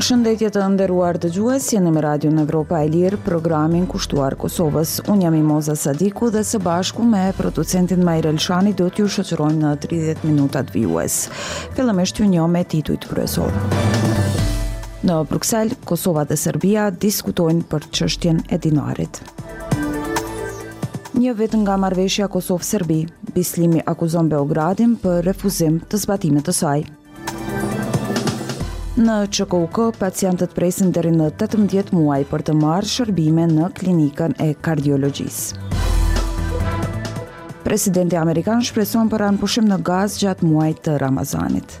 Përshëndetje të nderuar dëgjues, jeni me Radion Evropa e Lirë, programin kushtuar Kosovës. Unë jam Mimoza Sadiku dhe së bashku me producentin Mahir Elshani do t'ju shoqërojmë në 30 minutat vijues. Fillimisht ju njoh me titujt kryesorë. Në Bruksel, Kosova dhe Serbia diskutojnë për çështjen e dinarit. Një vit nga marrëveshja Kosovë-Serbi, Bislimi akuzon Beogradin për refuzim të zbatimit të saj. Në QKUK, pacientët presin deri në 18 muaj për të marrë shërbime në klinikën e kardiologjisë. Presidenti amerikan shpreson për armëpushim në Gazë gjatë muajit të Ramazanit.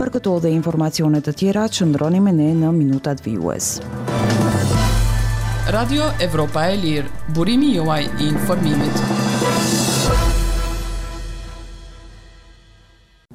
Për këto dhe informacione të tjera, qëndroni me ne në minutat vijues. Radio Evropa e Lirë, burimi juaj i informimit.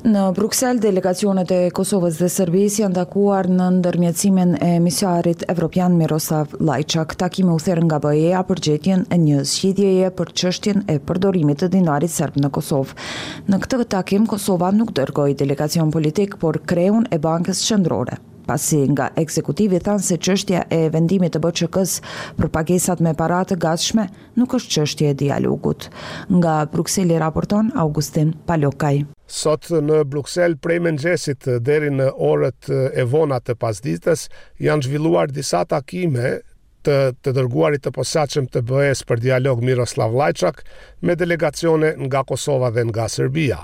Në Bruksel, delegacionet e Kosovës dhe Serbisë janë takuar në ndërmjetësimin e emisarit evropian Miroslav Lajçak. Takimi u thirr nga BE-ja për gjetjen e një zgjidhjeje për çështjen e përdorimit të dinarit serb në Kosovë. Në këtë takim Kosova nuk dërgoi delegacion politik, por kreun e Bankës Qendrore, pasi nga ekzekutivi thanë se çështja e vendimit të BQK-së për pagesat me para të gatshme nuk është çështje e dialogut. Nga Brukseli raporton Augustin Palokaj. Sot në Bruksel prej mëngjesit deri në orët e vona të pasdites janë zhvilluar disa takime të të dërguarit të posaçëm të BE-së për dialog Miroslav Lajçak me delegacione nga Kosova dhe nga Serbia.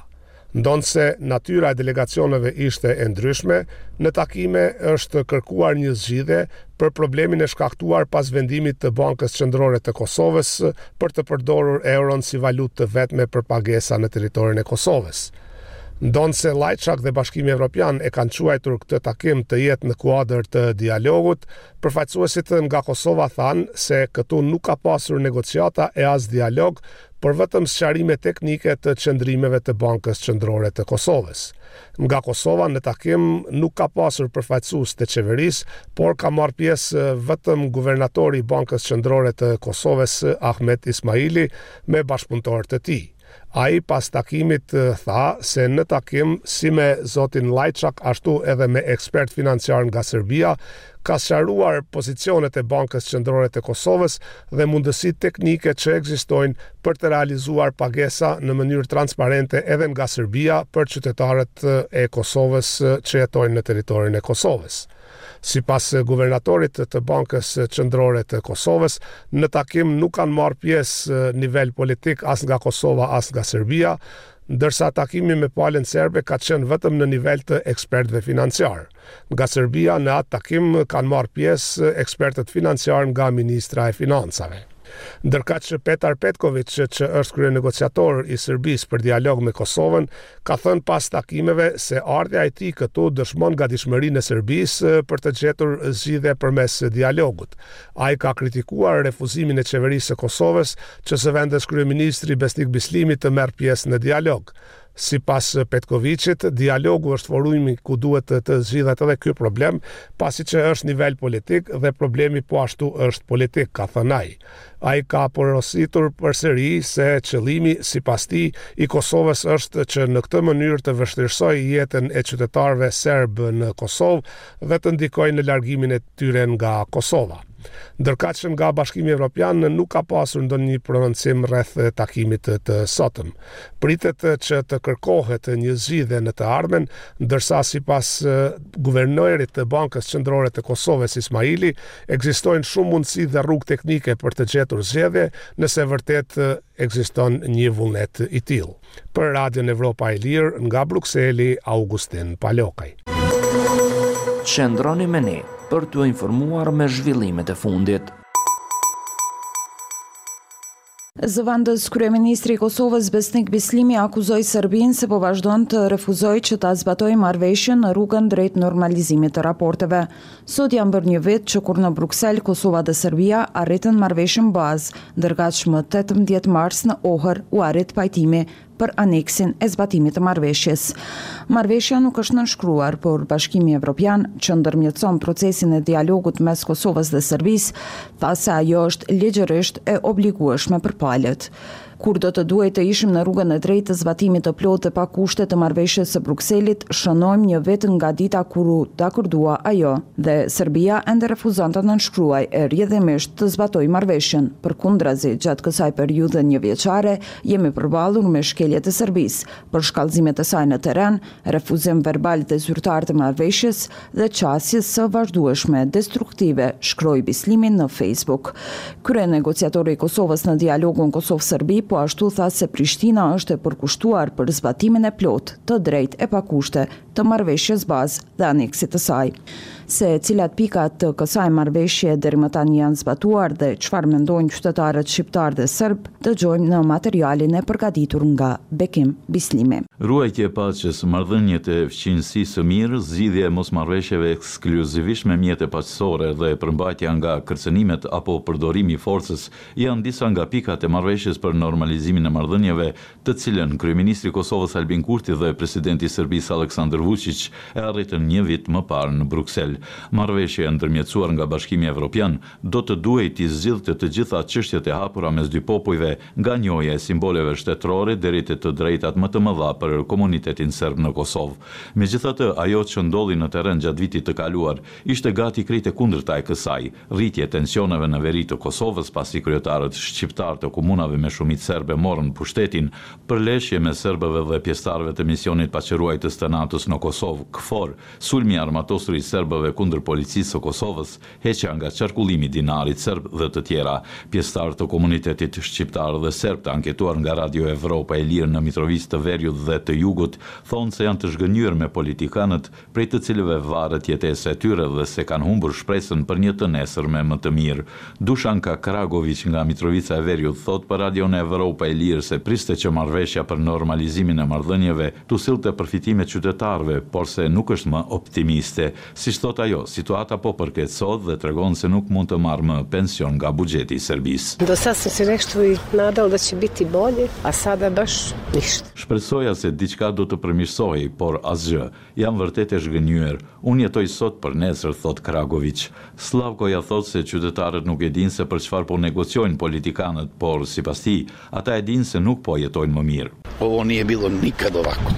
Ndonëse natyra e delegacioneve ishte e ndryshme, në takime është kërkuar një zgjidhje për problemin e shkaktuar pas vendimit të Bankës Qendrore të Kosovës për të përdorur euron si valutë të vetme për pagesa në territorin e Kosovës. Ndonëse Lajçak dhe Bashkimi Evropian e kanë quajtur këtë takim të jetë në kuadër të dialogut, Përfaqësuesit nga Kosova thanë se këtu nuk ka pasur negociata e as dialog, por vetëm sqarime teknike të qëndrimeve të Bankës Qendrore të Kosovës. Nga Kosova në takim nuk ka pasur përfaqësues të qeverisë, por ka marrë pjesë vetëm guvernatori i Bankës Qendrore të Kosovës Ahmet Ismaili me bashkëpunëtorë të tij. Ai pas takimit tha se në takim si me zotin Lajçak ashtu edhe me ekspertë financiarë nga Serbia ka sqaruar pozicionet e Bankës Qendrore të Kosovës dhe mundësi teknike që ekzistojnë për të realizuar pagesa në mënyrë transparente edhe nga Serbia për qytetarët e Kosovës që jetojnë në territorin e Kosovës. Sipas guvernatorit të Bankës Qendrore të Kosovës, në takim nuk kanë marrë pjesë nivel politik as nga Kosova as nga Serbia, ndërsa takimi me palën serbe ka qenë vetëm në nivel të ekspertëve financiarë. Nga Serbia në atë takim kanë marrë pjesë ekspertët financiarë nga Ministria e Financave. Ndërkaq Petar Petkoviq që është kryenegociator i Serbisë për dialog me Kosovën, ka thënë pas takimeve se ardhja e tij këtu dëshmon gatishmërinë e Serbisë për të gjetur zgjidhje përmes dialogut. Ai ka kritikuar refuzimin e Qeverisë së Kosovës që zëvendëskryeministri Besnik Bislimi të merr pjesë në dialog. Sipas Petkoviqit, dialogu është forumi ku duhet të zgjidhet edhe ky problem, pasi që është nivel politik dhe problemi po ashtu është politik, ka thënë ai. Ai ka përsëritur përsëri se qëllimi, sipas tij, i Kosovës është që në këtë mënyrë të vështirësojë jetën e qytetarëve serbë në Kosovë dhe të ndikojë në largimin e tyre nga Kosova. Ndërkaq, nga Bashkimi Evropian nuk ka pasur ndonjë prononcim rreth takimit të sotëm. Pritet që të kërkohet një zgjidhje në të ardhmen, ndërsa sipas guvernatorit të Bankës Qendrore të Kosovës, Ismaili, Ekzistojnë shumë mundësi dhe rrugë teknike për të gjetur zgjidhje, nëse vërtet ekziston një vullnet i tillë. Për Radion Evropa e Lirë, nga Brukseli, Augustin Palokaj. Qëndroni me ne për t'u informuar me zhvillimet e fundit. Zëvendëskryeministri i Kosovës, Besnik Bislimi akuzoi Serbinë se po vazhdon të refuzojë që ta zbatojë marrëveshjen në rrugën drejt normalizimit të raporteve. Sot janë bërë një vit që kur në Bruksel Kosova dhe Serbia arritën marrëveshjen bazë, ndërkaq më tetëmbëdhjetë mars në Ohër u arrit pajtimi për aneksin e zbatimit të marrëveshjes. Marrëveshja nuk është nënshkruar, por Bashkimi Evropian, që ndërmjetëson procesin e dialogut mes Kosovës dhe Serbisë, tha se ajo është ligjërisht e obligueshme për palët. Kur do të duhej të ishim në rrugën e drejtë të zbatimit të plotë dhe pa kushte të marrëveshjes së Brukselit, shënojmë një vit nga dita kur u dakordua ajo. Dhe Serbia ende refuzon ta nënshkruajë e rrjedhimisht të zbatojë marrëveshjen, përkundrazi, gjatë kësaj periudhe njëvjeçare, Jemi përballur me shkeljet e Serbisë, përshkallëzimet e saj në terren, refuzim verbal dhe zyrtar të marrëveshjes dhe qasjes së vazhdueshme destruktive, shkroi Bislimi në Facebook. Kryenegociatori i Kosovës në dialogun Kosovë-Serbi po ashtu tha se Prishtina është e përkushtuar për zbatimin e plotë, të drejtë e pa kushte, të marrëveshjes bazë dhe aneksit të saj. Se cilat pika të kësaj marrëveshje deri më tani janë zbatuar dhe çfarë mendojnë qytetarët shqiptarë dhe sërbë, dëgjojmë në materialin e përgatitur nga Bekim Bislimi. Ruajtja e paqes, marrëdhëniet e fqinjësisë së mirë, zgjidhja e mosmarrëveshjeve ekskluzivisht me mjete paqësore dhe përmbajtja nga kërcënimet apo përdorimi i forcës janë disa nga pikat e marrëveshjes për normalizimin e marrëdhënieve të cilën kryeministri i Kosovës Albin Kurti dhe presidenti i Serbisë Aleksandër Vuçiç e arritën një vit më parë në Bruksel. Marrëveshja e ndërmjetësuar nga Bashkimi Evropian do të duhej t'i zgjidhte të gjitha çështjet e hapura mes dy popujve, nga njohja e simboleve shtetërore deri te të drejtat më të mëdha për komunitetin serb në Kosovë. Megjithatë, ajo që ndodhi në terren gjatë vitit të kaluar ishte gati krejt e kundërta e kësaj. Rritje e tensioneve në veri të Kosovës pasi kryetarët shqiptarë të komunave me shumicë serbe morën pushtetin, përleshje mes serbëve dhe pjesëtarëve të Misionit Paqeruajtës të NATO-s në Kosovë, KFOR, sulmi i armatosur i serbëve kundër Policisë së Kosovës, heqja nga qarkullimi i dinarit serb dhe të tjera, pjesëtarë të komunitetit shqiptar dhe serb të anketuar nga Radio Evropa e Lirë në Mitrovicë të Veriut dhe të Jugut thonë se janë të zhgënjyer me politikanët prej të cilëve varet jetesa e tyre dhe se kanë humbur shpresën për një të nesërme më të mirë. Dushanka Kragoviç nga Mitrovica e Veriut thotë për Radion Evropa e Lirë se priste që marrëveshja për normalizimin e marrëdhënieve t'u sillte përfitime qytetarëve, por se nuk është më optimiste. Siç thotë ajo, situata po përkeqësohet dhe tregon se nuk mund të marrë më pension nga buxheti i Serbisë. Do sad se nešto i nadala da će biti bolje, a sad baš ništa. Shpresoja se diçka do të përmirësohej, por asgjë. Jam vërtet e zhgënjyer. Unë jetoj sot për nesër, thotë Kragoviç. Slavkoja thotë se qytetarët nuk e dinë se për çfarë po negociojnë politikanët, por, sipas tij, ata e dinë se nuk po jetojnë më mirë. Ovo nije bilo nikad ovako.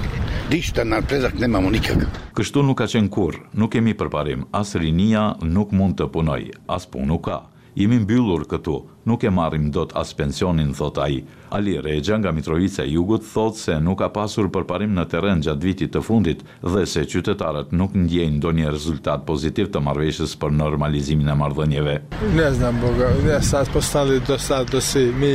Ništa napredak nemamo nikakav. Kështu nuk ka qenë kurrë. Nuk kemi përparim. As rinia nuk mund të punojë. As punë nuk ka. Jemi mbyllur këtu, nuk e marrim dot as pensionin, thotë ai. Ali Rexha nga Mitrovica e Jugut thotë se nuk ka pasur përparim në terren gjatë vitit të fundit dhe se qytetarët nuk ndjejnë ndonjë rezultat pozitiv të marrëveshjes për normalizimin e marrëdhënieve. Ne znam Boga mi, sad postali dosadni svi, mi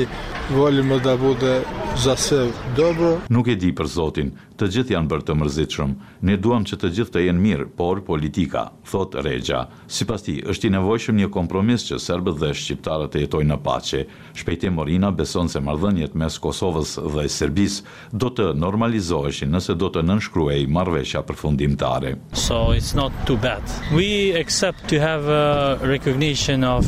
volimo da bude za sve dobro. Nuk e di për Zotin, të gjithë janë bërë të mërzitshëm. Ne duam që të gjithë të jenë mirë, por politika, thotë Rexha. Sipas tij, është i nevojshëm një kompromis që serbët dhe shqiptarët të jetojnë në paqe. Shpejtim Morina beson se marrëdhëniet mes Kosovës dhe Serbisë do të normalizoheshin nëse do të nënshkruhej marrëveshja përfundimtare. So it's not too bad. We accept to have a recognition of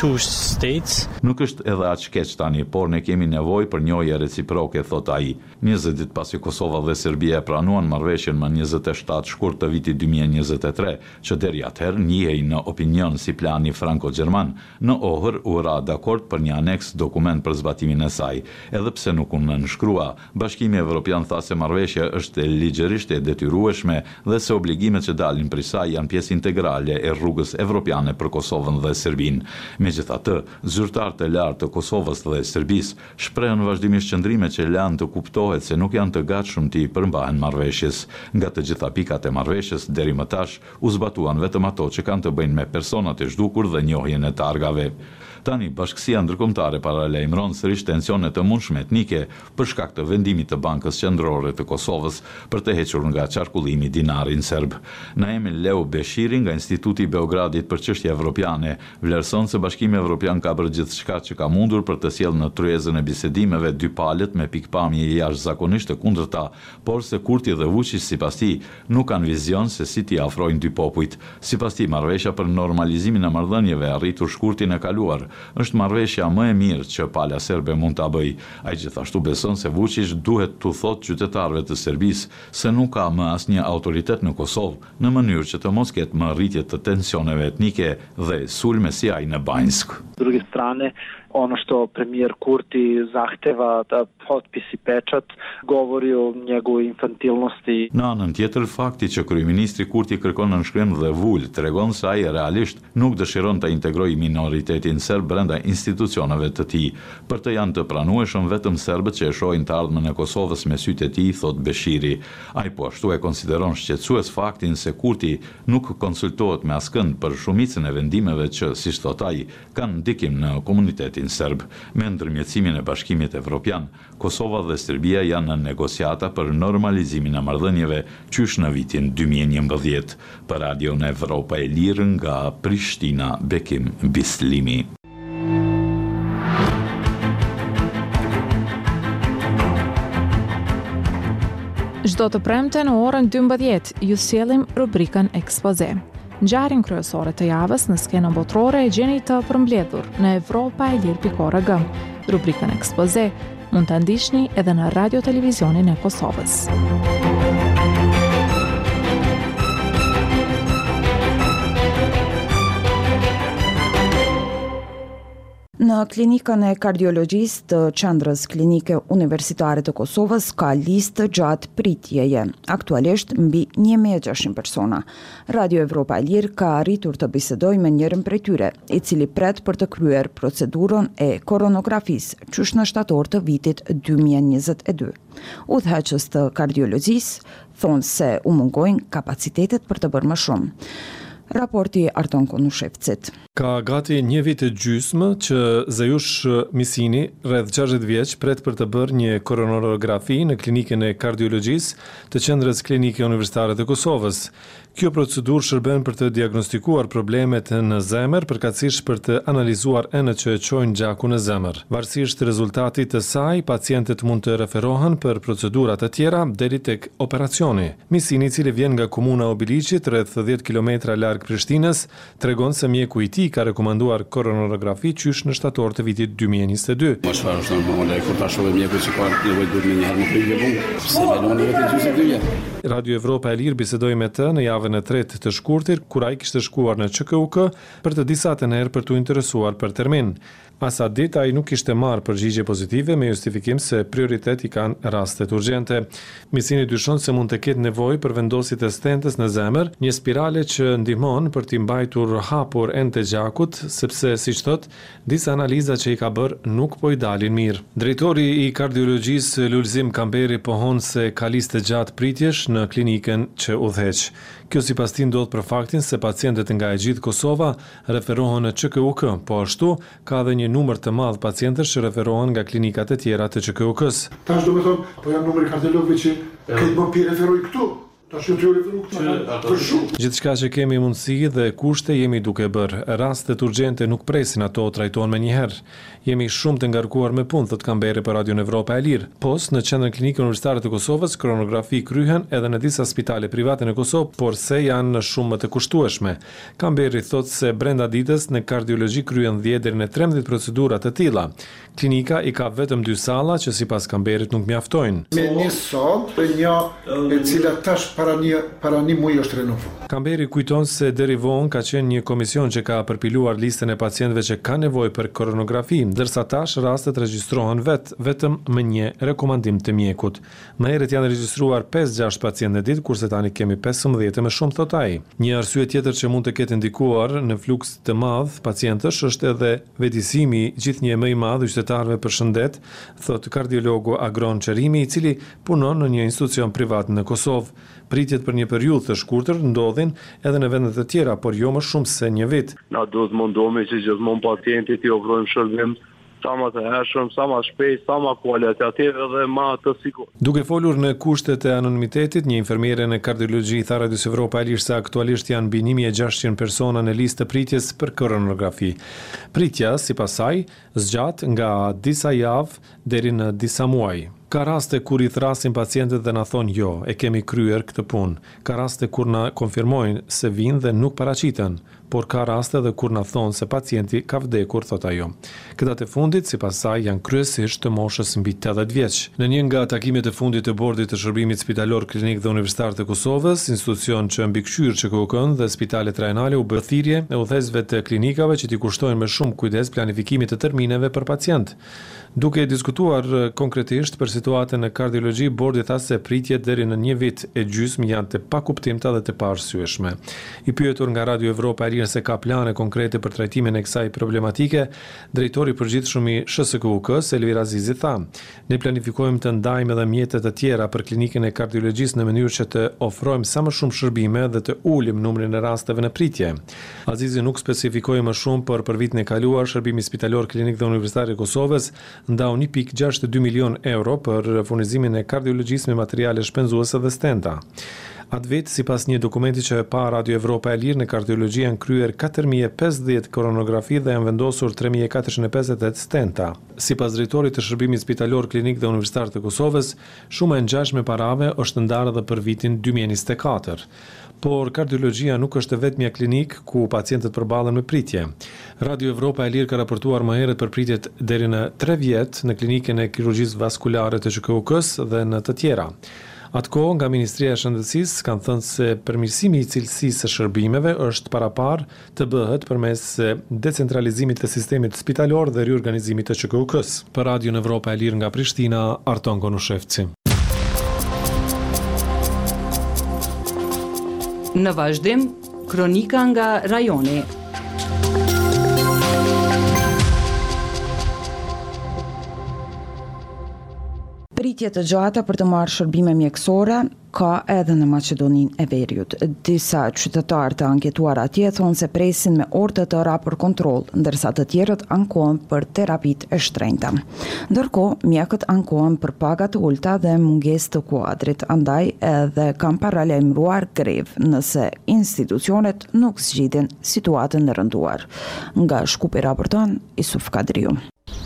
two states. Nuk është edhe aq keq tani, por ne kemi nevojë për njohje reciproke, thotë ai. Njëzet ditë pasi Kosova dhe Serbia e pranuan marrëveshjen më njëzet e shtatë shkurt të vitit dy mijë e njëzet e tre, që deri atëherë njihej në opinion si plani franko-gjerman, në Ohër u ra dakord për një aneks dokument për zbatimin e saj, edhe pse nuk u nënshkrua. Bashkimi Evropian tha se marrëveshja është ligjërisht e detyrueshme dhe se obligimet që dalin prej saj janë pjesë integrale e rrugës evropiane për Kosovën dhe Serbinë. Megjithatë, zyrtarë të lartë të Kosovës dhe Serbisë, shprehin vazhdimisht qëndrime që lanë të kuptohet se nuk janë të gatshëm t'i përmbahen marrëveshjes. Nga të gjitha pikat e marrëveshjes deri më tash u zbatuan vetëm ato që kanë të bëjnë me personat e zhdukur dhe njohjen e targave. Tani bashkësia ndërkombëtare paralajmëron sërish tensione të mundshme etnike për shkak të vendimit të Bankës Qendrore të Kosovës për të hequr nga qarkullimi dinarin serb. Naim Leo Beshiri nga Instituti i Beogradit për Çështje Evropiane vlerëson se Bashkimi Evropian ka bërë gjithçka që ka mundur për të sjellë në tryezën e bisedimeve dy palët me pikëpamje jashtëzakonisht të kundërta, por se Kurti dhe Vuçiq sipas tij, nuk kanë vizion se si t'i afrojnë dy popujt. Sipas tij, marrëveshja për normalizimin e marrëdhënieve arritur shkurtin e kaluar, është marrëveshja më e mirë që pala serbe mund ta bëjë. Ai gjithashtu beson se Vuçiq duhet t'u thotë qytetarëve të Serbisë se nuk ka më asnjë autoritet në Kosovë, në mënyrë që të mos ketë më rritje të tensioneve etnike dhe sulme si ai në Banjskë. S druge strane, ono što premijer Kurti zahteva da potpis i pečat govori o njegovoj infantilnosti. Në anën tjetër, fakti që kryeministri Kurti kërkon nënshkrim dhe vulë, tregon se ai realisht nuk dëshiron ta integrojë minoritetin serb brenda institucioneve të tij. Për të janë të pranueshëm vetëm serbët që e shohin të ardhmen e Kosovës me sytë e tij, thotë Beshiri. Ai po ashtu e konsideron shqetësues faktin se Kurti nuk konsultohet me askënd për shumicën e vendimeve që, siç thotë ai, kanë ndikim në komunitetin serb. Me ndërmjetësimin e Bashkimit Evropian, Kosova dhe Serbia janë në negociata për normalizimin e marrëdhënieve qysh në vitin dy mijë e njëmbëdhjetë. Për Radion Evropa e Lirë nga Prishtina, Bekim Bislimi. Çdo të premte në orën 12 ju sjellim rubrikën Ekspoze. Ngjarjen kryesore të javës në skenën botërore e gjeni të përmbledhur në evropaelir.org. Rubrikën Ekspoze Mund ta ndiqni edhe në Radio Televizionin e Kosovës. Në klinikën e kardiologjisë të Qendrës Klinike Universitare të Kosovës ka listë të gjatë pritjeje, aktualisht mbi 1600 persona. Radio Evropa e Lirë ka arritur të bisedojë me njërin prej tyre, i cili pret për të kryer procedurën e koronarografisë qysh në shtator të vitit dy mijë e njëzet e dy. Udhëheqës të kardiologjisë thonë se u mungojnë kapacitetet për të bërë më shumë. Raporti i Arton Konushevcit. Ka gati një vit e gjysmë që Zejush Misini, rreth gjashtëdhjetë vjeç, pret për të bërë një koronarografi në Klinikën e Kardiologjisë të Qendrës Klinike Universitare të Kosovës. Kjo procedurë shërben për të diagnostikuar problemet në zemër, përkatësisht për të analizuar enët që e çojnë gjakun në zemër. Varësisht rezultatit të saj, pacientët mund të referohen për procedura të tjera deri tek operacioni. Misini, i cili vjen nga komuna e Obiliqit, rreth dhjetë kilometra larg Prishtinës, tregon se mjeku i tij ka rekomanduar koronografi qysh në shtator të vitit dy mijë e njëzet e dy. Mos çfarë është normale, kur ta shohë mjeku që ka nevojë duhet menjëherë me prish me punë, pse kalon edhe vjet e gjysë e dy vjet. Radio Evropa e Lirë bisedoi me të në javën e tretë të shkurtit, kur ai kishte shkuar në QKUK për të disatën herë për t'u interesuar për termin. As atë ditë ai nuk kishte marrë përgjigje pozitive me justifikim se prioritet i kanë rastet urgjente. Misini dyshon se mund të ketë nevojë për vendosje të stentës në zemër, një spirale që ndihmon për t'i mbajtur hapur enët e gjakut, sepse siç thotë, disa analiza që i ka bërë nuk po i dalin mirë. Drejtori i kardiologjisë, Lulzim Kamberi pohon se ka listë të gjatë pritjesh në klinikën që udhëheq. Kjo sipas tij ndodh për faktin se pacientët nga e gjithë Kosova referohen në QKUK. Po ashtu, ka dhe një numër të madh pacientësh që referohen nga klinikat e tjera të QKUK-së. Tash domethënë, po janë numri i kardiologëve që krejt bën po i referojnë këtu. Tash janë tu referu këtu për shumë. Gjithçka që kemi mundësi dhe kushte jemi duke bërë. Rastet urgjente nuk presin, ato trajtohen menjëherë. Jemi shumë të ngarkuar me punë, thotë Kamberi për Radion Evropa e Lirë. Pos në Qendrën Klinike Universitare të Kosovës, koronografi kryhen edhe në disa spitale private në Kosovë, porse janë shumë më të kushtueshme. Kamberi thotë se brenda ditës në kardiologji kryhen dhjetë deri në trembëdhjetë procedura të tilla. Klinika i ka vetëm dy salla, që sipas Kamberit nuk mjaftojnë. Me një sallë të një e cila tash para një para një muaj është renovu. Kamberi kujton se deri vonë ka qenë një komision që ka përpiluar listën e pacientëve që kanë nevojë për koronografi, ndërsa tash rastet regjistrohen vetë vetëm me një rekomandim të mjekut. Më herët janë regjistruar pesë-gjashtë pacientë në ditë, kurse tani kemi pesëmbëdhjetë e më shumë, thotë ai. Një arsye tjetër që mund të ketë ndikuar në fluks të madh pacientësh është edhe vetëdijësimi gjithnjë e më i madh i qytetarëve për shëndet, thotë kardiologu Agron Çerimi, i cili punon në një institucion privat në Kosovë. Pritjet për një periudhë të shkurtër ndodhin edhe në vende të tjera, por jo më shumë se një vit. Na duhet të mundohemi që gjithmonë pacientit t'i ofrojmë shërbim sa më të hershëm, sa më shpejt, sa më kualitativ dhe më të sigurt. Duke folur në kushtet e anonimitetit, një infermiere në kardiologji i tha Radios Evropa e Lirë se aktualisht janë mbi një mijë e gjashtëqind persona në listë të pritjes për koronografi. Pritja, sipas saj, zgjat nga disa javë deri në disa muaj. Ka raste kur i thrasin pacientët dhe na thonë jo, e kemi kryer këtë punë. Ka raste kur na konfirmojnë se vijnë dhe nuk paraqiten, Por ka raste edhe kur na thonë se pacienti ka vdekur, thotë ajo. Këta të fundit, sipas saj, janë kryesisht të moshës mbi tetëdhjetë vjeç. Në një nga takimet e fundit të Bordit të Shërbimit Spitalor Klinik dhe Universitar të Kosovës, institucion që mbikëqyr QKUK-në dhe spitalet rajonale u bë thirrje udhëheqësve të klinikave që t'i kushtojnë më shumë kujdes planifikimit të termineve për pacientë. Duke diskutuar konkretisht për situatën në kardiologji, bordi tha se pritjet deri në një vit e gjysmë janë të pakuptimta dhe të paarsyeshme. I pyetur nga Radio Evropa e Lirë se a ka plane konkrete për trajtimin e kësaj problematike, drejtori i përgjithshëm i SHSKUK-së, Elvir Azizi tha, Ne planifikojmë të ndajmë edhe mjete të tjera për Klinikën e Kardiologjisë në mënyrë që të ofrojmë sa më shumë shërbime dhe të ulim numrin e rasteve në pritje. Azizi nuk specifikoi më shumë, por për vitin e kaluar, Shërbimi Spitalor Klinik dhe Universitar i Kosovës ndau një pikë gjashtë dy milionë euro për furnizimin e kardiologjisë me materiale shpenzuese dhe stenta. Atë vit, sipas një dokumenti që e pa Radio Evropa e Lirë, në kardiologji janë kryer katër mijë e pesëdhjetë koronografi dhe janë vendosur tre mijë e katërqind e pesëdhjetë e tetë stenta. Sipas drejtorit të Shërbimit Spitalor Klinik dhe Universitar të Kosovës, shumë e ngjashme parave është ndarë edhe për vitin dy mijë e njëzet e katër. Por kardiologjia nuk është e vetmja klinikë ku pacientët përballen me pritje. Radio Evropa e Lirë ka raportuar më herët për pritjet deri në tre vjet në Klinikën e Kirurgjisë Vaskulare të QKUK-së dhe në të tjera. Atë kohë, nga Ministria e Shëndetësisë kanë thënë se përmirësimi i cilësisë së shërbimeve është paraparë të bëhet përmes decentralizimit të sistemit spitalor dhe riorganizimit të QKUK-së. Për Radion Evropa e Lirë nga Prishtina, Arton Konushevci. Në vazhdim, kronika nga rajoni. Pritje të gjata për të marrë shërbime mjekësore, Ka edhe në Maqedoninë e Veriut. Disa qytetarë të anketuar atje thonë se presin me orë të tëra për kontroll, ndërsa të tjerët ankohen për terapitë e shtrenjta. Ndërkohë, mjekët ankohen për paga të ulëta dhe mungesë të kuadrit, andaj edhe kanë paralajmëruar grevë nëse institucionet nuk zgjidhin situatën e rënduar. Nga Shkupi raporton Isuf Kadriu.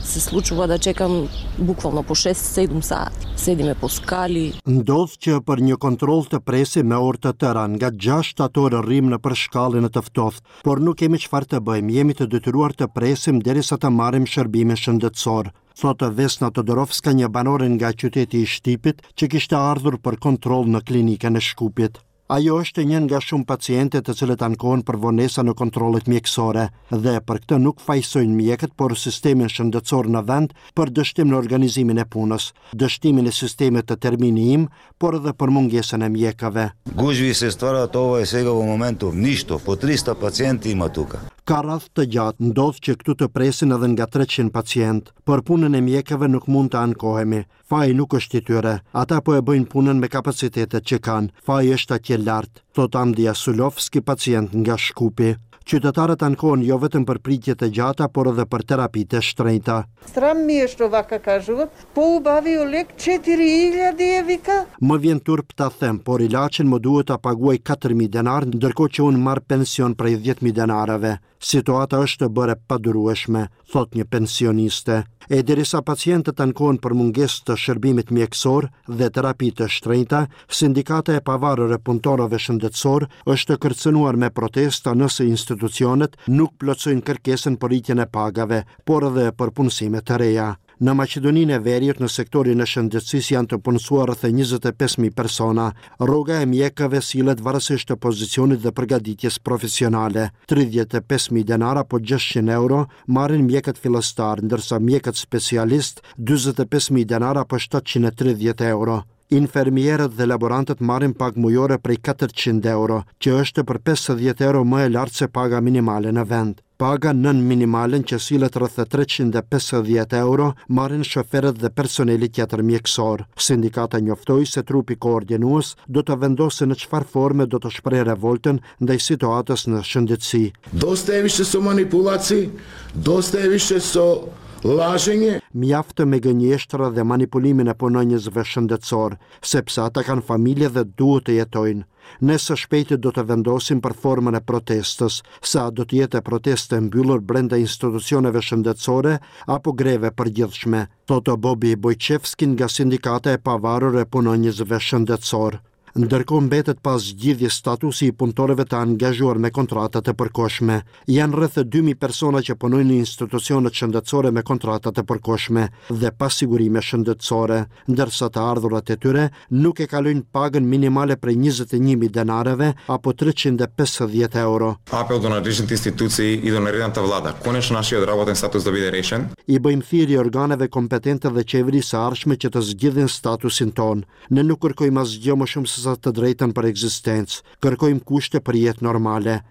Se sluçuva da çekam bukvalno po shest sedum saati sedime po skali. Ndodh që për një kontroll të presim me orë të tëra, nga 6 7 orë rrimë nëpër shkallë në të ftohtë, por nuk kemi çfarë të bëjmë, jemi të detyruar të presim derisa të marrim shërbimin shëndetësor, thotë Vesna Todorovska një banore nga qyteti i Shtipit që kishte ardhur për kontroll në klinikën e Shkupit. Ajo është një nga shumë pacientët të cilët ankohen për vonesa në kontrollet mjekësore dhe për këtë nuk fajësojnë mjekët, por sistemin shëndetësor në vend për dështim në organizimin e punës, dështimin e sistemit Termini im, por edhe për mungesën e mjekëve. Guzhvi se stvaraat ova e sega vo momentov nishto, po trista pacienti ima tuka. Ka radhë të gjata, ndodh që këtu të presin edhe nga 300 pacientë. Për punën e mjekëve nuk mund të ankohemi, Faji nuk është i tyre. Ata po e bëjnë punën me kapacitetet që kanë. Faji është atje lart, thotë Amdi Asulovski, pacient nga Shkupi. Qytetarët ankohen jo vetëm për pritjet e gjata, por edhe për terapitë e shtrenjta. Sram mi e shto vaka kazhuvam, poubaviot lek çetiri iljadi e vika? Më vjen turp ta them, por ilaçin më duhet ta paguaj katër mijë denarë, ndërkohë që unë marr pension prej dhjetë mijë denarëve. Situata është bërë e padurueshme, thotë një pensioniste. E derisa pacientët ankohen për mungesë të shërbimit mjekësor dhe terapi të shtrenjta, Sindikata e Pavarur e Punëtorëve Shëndetësorë është kërcënuar me protesta nëse institucionet nuk plotësojnë kërkesën për rritjen e pagave, por edhe për punësime të reja. Në Maqedoninë e Veriut në sektorin e shëndetësisë janë të punësuar rreth 25000 persona. Rroga e mjekëve sillet varësisht pozicionit dhe përgatitjes profesionale. 35000 denarë apo 600 euro marrin mjekët fillestarë, ndërsa mjekët specialistë 45000 denarë apo 730 euro. Infermierët dhe laborantët marrin pagë mujore prej 400 euro, që është për 50 euro më e lartë se paga minimale në vend. Paga nën minimalen që sillet rreth treqind e pesëdhjetë euro marrin shoferët dhe personeli tjetër mjekësor. Sindikata njoftoi se trupi koordinues do të vendosë në çfarë forme do të shprehë revoltën ndaj situatës në shëndetësi. Dosta e vishe so manipulacii, dosta e vishe so lazhenje. Mjaft me gënjeshtra dhe manipulimin e punonjësve shëndetësorë, sepse ata kanë familje dhe duhet të jetojnë. Ne së shpejti do të vendosim për formën e protestës, se a do të jetë protestë e mbyllur brenda institucioneve shëndetësore apo grevë e përgjithshme, thotë Bobi Bojçevski nga Sindikata e Pavarur e Punonjësve Shëndetësorë. Ndërkohë mbetet pa zgjidhje statusi i punëtorëve të angazhuar me kontrata të përkohshme. Janë rreth dy mijë persona që punojnë në institucionet shëndetësore me kontrata të përkohshme dhe pa sigurime shëndetësore, ndërsa të ardhurat e tyre nuk e kalojnë pagën minimale prej njëzet e një mijë denareve apo treqind e pesëdhjetë euro. Apel do nadlezhnite institucii i do narednata vllada, koneçno nashiot raboten status da bide reshen. I bëjmë thirrje organeve kompetente dhe qeverisë së ardhshme që të zgjidhin statusin tonë. Ne nuk kërkojmë asgjë më shumë sesa të drejtën për ekzistencë. Kërkojmë kushte për jetë normale.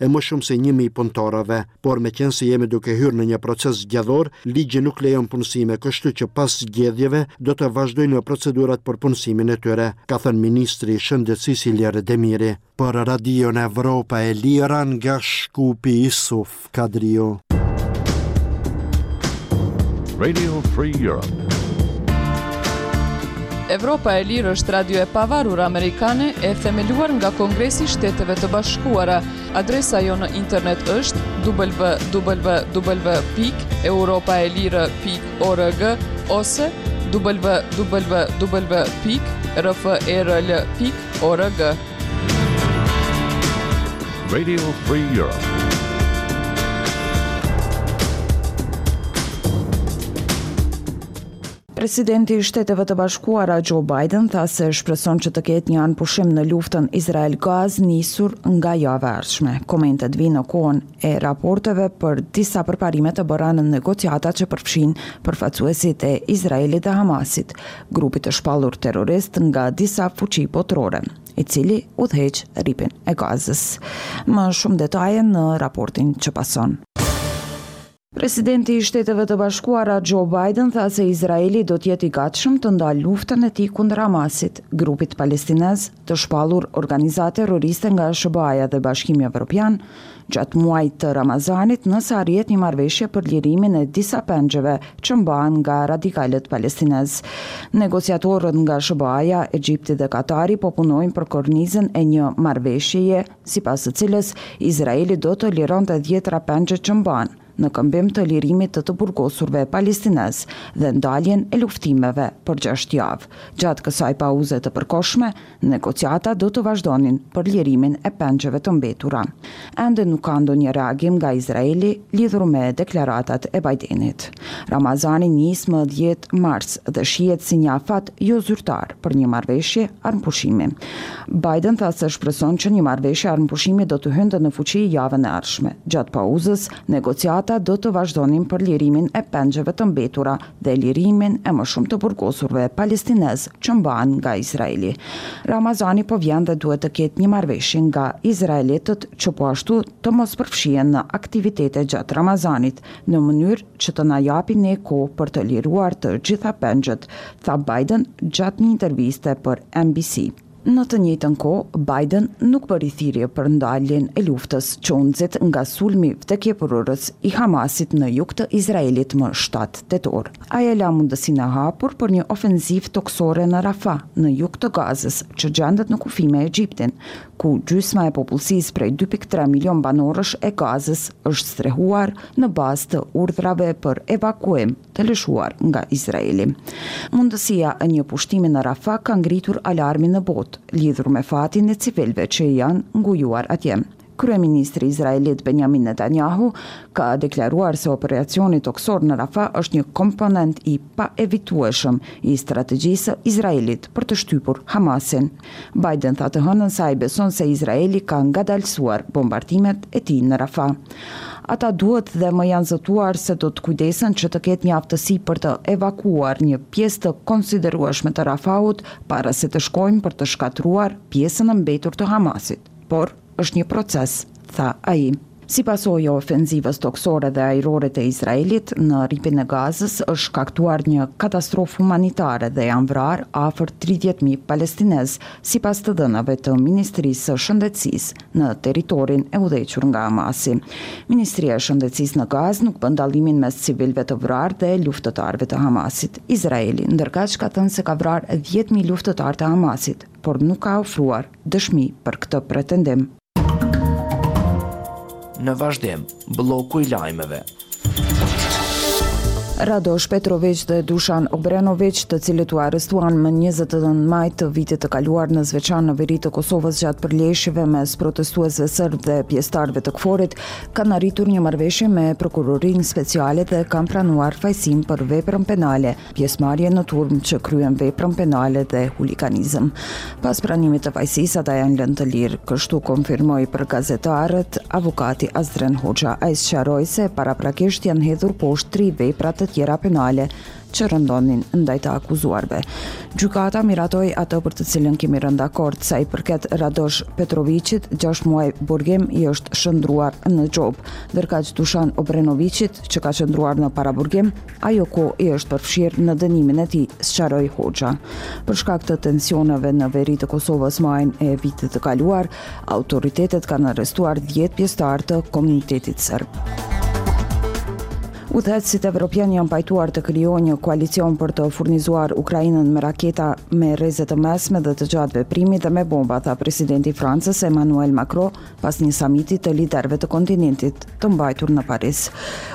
e më shumë se një mijë punëtorëve. Por meqenëse jemi duke hyrë në një proces zgjedhor, ligji nuk lejon punësime, kështu që pas zgjedhjeve do të vazhdojnë procedurat për punësimin e tyre, ka thënë ministri i Shëndetësisë Ilir Demiri. Për Radion Evropa e Lirë nga Shkupi Isuf Kadriu. Radio Free Europe. Evropa e Lirë është radio e pavarur amerikane e themeluar nga Kongresi i Shteteve të Bashkuara. Adresa jonë në internet është www.evropaelire.org ose www.rferl.org. Radio Free Europe. Presidenti i Shteteve të Bashkuara Joe Biden tha se shpreson që të ketë një armëpushim në luftën Izrael-Gazë nisur nga java e ardhshme. Komentet vijnë në kohën e raporteve për disa përparime të bëra në negociatat që përfshijnë përfaqësuesit e Izraelit dhe Hamasit, grupit të shpallur terrorist nga disa fuqi botërore, i cili udhëheq Rripin e Gazës. Më shumë detaje në raportin që pason. Presidenti i Shteteve të Bashkuara Joe Biden tha se Izraeli do të jetë i gatshëm të ndalë luftën e tij kundër Hamasit, grupit palestinez të shpallur organizatë terroriste nga SHBA-ja dhe Bashkimi Evropian, gjatë muajit të Ramazanit nëse arrihet një marrëveshje për lirimin e disa pengjeve që mbahen nga radikalët palestinezë. Negociatorët nga SHBA-ja, Egjipti dhe Katari po punojnë për kornizën e një marrëveshjeje sipas së cilës Izraeli do të lironte dhjetëra pengje që mban, në këmbim të lirimit të të burgosurve palestinezë dhe ndaljen e luftimeve për gjashtë javë. Gjatë kësaj pauze të përkohshme, negociatat do të vazhdonin për lirimin e pengjeve të mbetura. Ende nuk ka ndonjë reagim nga Izraeli lidhur me deklaratat e Bidenit. Ramazani nis më dhjetë mars dhe shihet si një afat jo zyrtar për një marrëveshje armëpushimi. Biden tha se shpreson që një marrëveshje armëpushimi do të hynte në fuqi javën e ardhshme. Gjatë pauzës, negociatat do të vazhdonin për lirimin e pengjeve të mbetura dhe lirimin e më shumë të burgosurve palestinezë që mbahen nga Izraeli. Ramazani po vjen dhe duhet të ketë një marrëveshje nga izraelitët që po ashtu të mos përfshihen në aktivitete gjatë Ramazanit. në mënyrë që të na japin ne kohë për të liruar të gjitha pengjet, tha Biden gjatë një interviste për NBC. Në të njëjtën kohë, Biden nuk bëri thirrje për ndaljen e luftës që u nxit nga sulmi vdekjeprurës i Hamasit në jug të Izraelit më shtatë tetor. Ai e la mundësinë e hapur për një ofenzivë tokësore në Rafah, në jug të Gazës, që gjendet në kufi me Egjiptin, ku gjysma e popullsisë prej dy pikë tre milionë banorësh e Gazës është strehuar në bazë të urdhrave për evakuim të lëshuar nga Izraeli. Mundësia e një pushtimi në Rafah ka ngritur alarmin në botë, lidhur me fatin e civilëve që janë ngujuar atje. Kryeministri izraelit Benjamin Netanyahu ka deklaruar se operacioni tokësor në Rafah është një komponent i paevitueshëm i strategjisë së Izraelit për të shtypur Hamasin. Biden tha të hënën se ai beson se Izraeli ka ngadalësuar bombardimet e tij në Rafah. Ata duhet dhe më janë zotuar se do të kujdesen që të ketë një aftësi për të evakuuar një pjesë të konsiderueshme të Rafahut para se të shkojnë për të shkatërruar pjesën e mbetur të Hamasit, por Është një proces, tha ai. Si pasojë e ofenzivës tokësore dhe ajrore të Izraelit në Rripin e Gazës, është shkaktuar një katastrofë humanitare dhe janë vrarë afër tridhjetë mijë palestinezë, sipas të dhënave të Ministrisë së Shëndetësisë në territorin e udhëhequr nga Hamasi. Ministria e Shëndetësisë në Gazë nuk bën dallimin mes civilëve të vrarë dhe luftëtarëve të Hamasit. Izraeli, ndërkaq, ka thënë se ka vrarë dhjetë mijë luftëtarë të Hamasit, por nuk ka ofruar dëshmi për këtë pretendim. Në vazhdim, blloku i lajmeve. Radosh Petroviq dhe Dushan Obrenoviq, të cilët u arrestuan më 29 maj të vitit të kaluar në Zveçan në veri të Kosovës gjatë përleshjeve mes protestuesve sërbë dhe pjesëtarëve të KFOR-it, kanë arritur një marrëveshje me prokurorinë speciale dhe kanë pranuar fajësinë për veprën penale pjesëmarrje në turmë që kryen veprën penale dhe huliganizëm. Pas pranimit të fajësisë, ata janë lënë të lirë, kështu konfirmoi për gazetarët avokati Azdren Hoxha. Ai sqaroi se paraprakisht janë hedhur poshtë tri vepra të tjera penale që rëndonin ndaj të akuzuarve. Gjykata miratoi atë për të cilën kemi rënë dakord sa i përket Radosh Petroviçit, 6 muaj burgim i është shndërruar në gjobë, ndërkaq Dushan Obrenoviçit, që ka qëndruar në paraburgim, Ajo kohë i është përfshirë në dënimin e tij, sqaroi Hoxha. Për shkak të tensioneve në veri të Kosovës majin e vitit të kaluar, autoritetet kanë arrestuar 10 pjesëtarë të komunitetit serb. Udhëheqësit evropianë janë pajtuar të krijojnë një koalicion për të furnizuar Ukrainën me raketa me rreze të mesme dhe të gjatë veprimi dhe me bomba, tha presidenti i Francës Emmanuel Macron Pas një samiti të liderëve të kontinentit të mbajtur në Paris,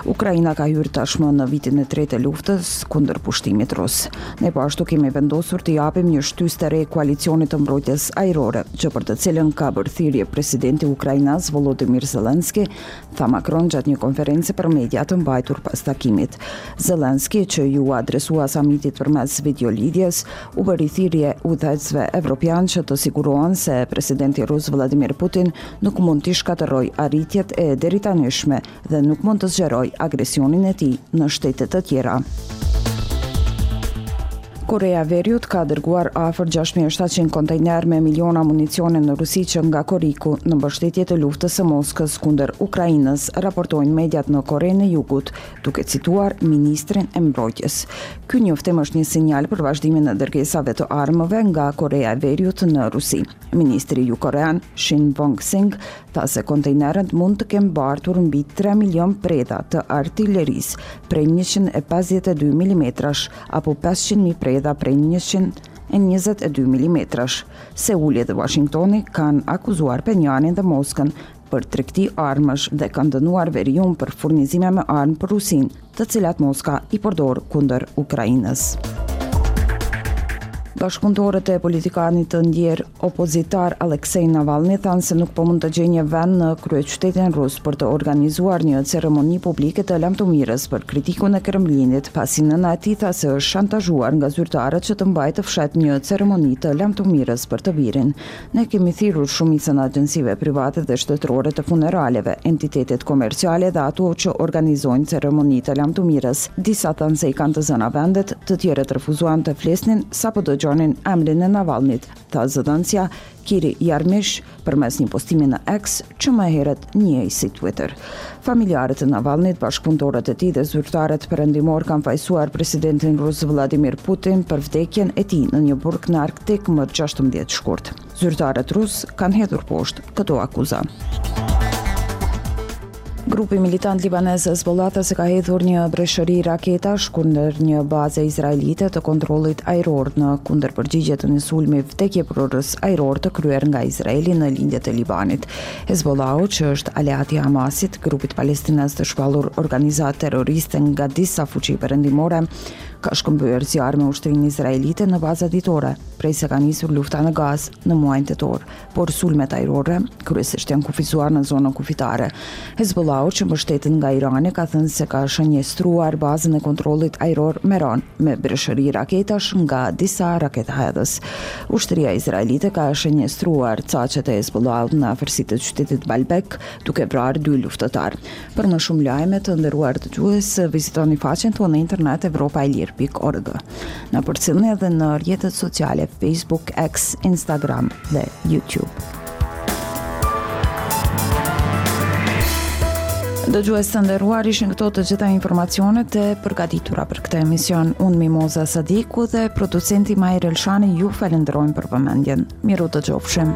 Ukraina ka hyrë tashmë në vitin e tretë të luftës kundër pushtimit rus. Ne po ashtu kemi vendosur të japim një shtysë të re koalicionit të mbrojtjes ajrore, që për të cilën ka bërë thirrje presidenti ukrainas Volodymyr Zelensky, tha Macron gjatë një konference për media të mbajtur pas takimit. Zelensky, që iu adresua samitit përmes videolidhjes, u bëri thirrje udhëheqësve evropianë që të sigurohen se presidenti rus Vladimir Putin nuk mund t'i shkatërrojë arritjet e deritanishme dhe nuk mund të zgjerojë agresionin e tij në shtete të tjera. Koreja e Veriut ka dërguar afër 6700 kontejnerë me miliona municione në Rusi që nga korriku në mbështetje të luftës së Moskës kundër Ukrainës, raportojnë mediat në Korenë e Jugut Duke cituar ministrin e Mbrojtjes, ky njoftim është një sinjal për vazhdimin e dërgesave të armëve nga Koreja e Veriut në Rusi. Ministri jugkorean Shin Won-sik tha se kontejnerët mund të kenë bartur mbi 3 milion predha të artilerisë prej 152 mm apo 500.000 predha prej 122 mm. Seuli dhe Washingtoni kanë akuzuar Phenjanin dhe Moskën për tregti armësh dhe kanë dënuar veriun për furnizime me armë për Rusinë, të cilat Moska i përdor kundër Ukrainës. Bashkëpunëtorët e politikanit të ndjerë opozitar Alexei Navalny thanë se nuk po mund të gjejë një vend në kryeqytetin rus për të organizuar një ceremoni publike të lamtumirës për kritikun e Kremlinit, pasi nëna e tij tha se është shantazhuar nga zyrtarët që të mbajë të fshehtë një ceremoni të lamtumirës për të birin. Ne kemi thirrur shumicën e agjencive private dhe shtetërore të funeraleve, entitetet komerciale dhe ato që organizojnë ceremoni të lamtumirës. Disa thanë se i kanë të zëna vendet, të tjerët refuzuan të flisnin sapo dëgjonin emrin e Navalnyt, tha zëdhënësja Kiri Yarmysh përmes një postimi në X, që më herët njihej si Twitter. Familjarët e Navalnit, bashkëpunëtorët e tij dhe zyrtarët perëndimorë kanë fajësuar presidentin rus Vladimir Putin për vdekjen e tij në një burg në Arktik më 16 shkurt. Zyrtarët rus kanë hedhur poshtë këto akuza. Grupi militant libanez Hezbollah tha se ka hedhur një breshëri raketash kundër një baze izraelite të kontrollit ajror në kundërpërgjigje të një sulmi vdekjeprurës ajror të kryer nga Izraeli në lindje të Libanit. Hezbollahu, që është aleati i Hamasit, grupit palestinez të shpallur organizatë terroriste nga disa fuqi perëndimore, ka shkëmbyer zjarr me ushtrinë izraelite në baza ditore, prej se ka nisur lufta në Gazë në muajin tetor, por sulmet ajrore kryesisht janë kufizuar në zonën kufitare. Hezbollahu, që mbështetet nga Irani, ka thënë se ka shënjestruar bazën e kontrollit ajror Meron, me breshëri raketash nga disa raketahedhës. Ushtria izraelite ka shënjestruar caqet e Hezbollahut në afërsi të qytetit Balbek, duke vrarë dy luftëtarë. Për më shumë lajme të nderuar dëgjues, vizitoni faqen tonë në internet evropaelire.org. Na përcillni edhe në rrjetet sociale Facebook, X, Instagram dhe YouTube. Dëgjues të nderuar, ishin këto të gjitha informacionet e përgatitura për këtë emision. Unë Mimoza Sadiku dhe producenti Mahir Elshani ju falënderojmë për vëmendjen. Mirë u dëgjofshim.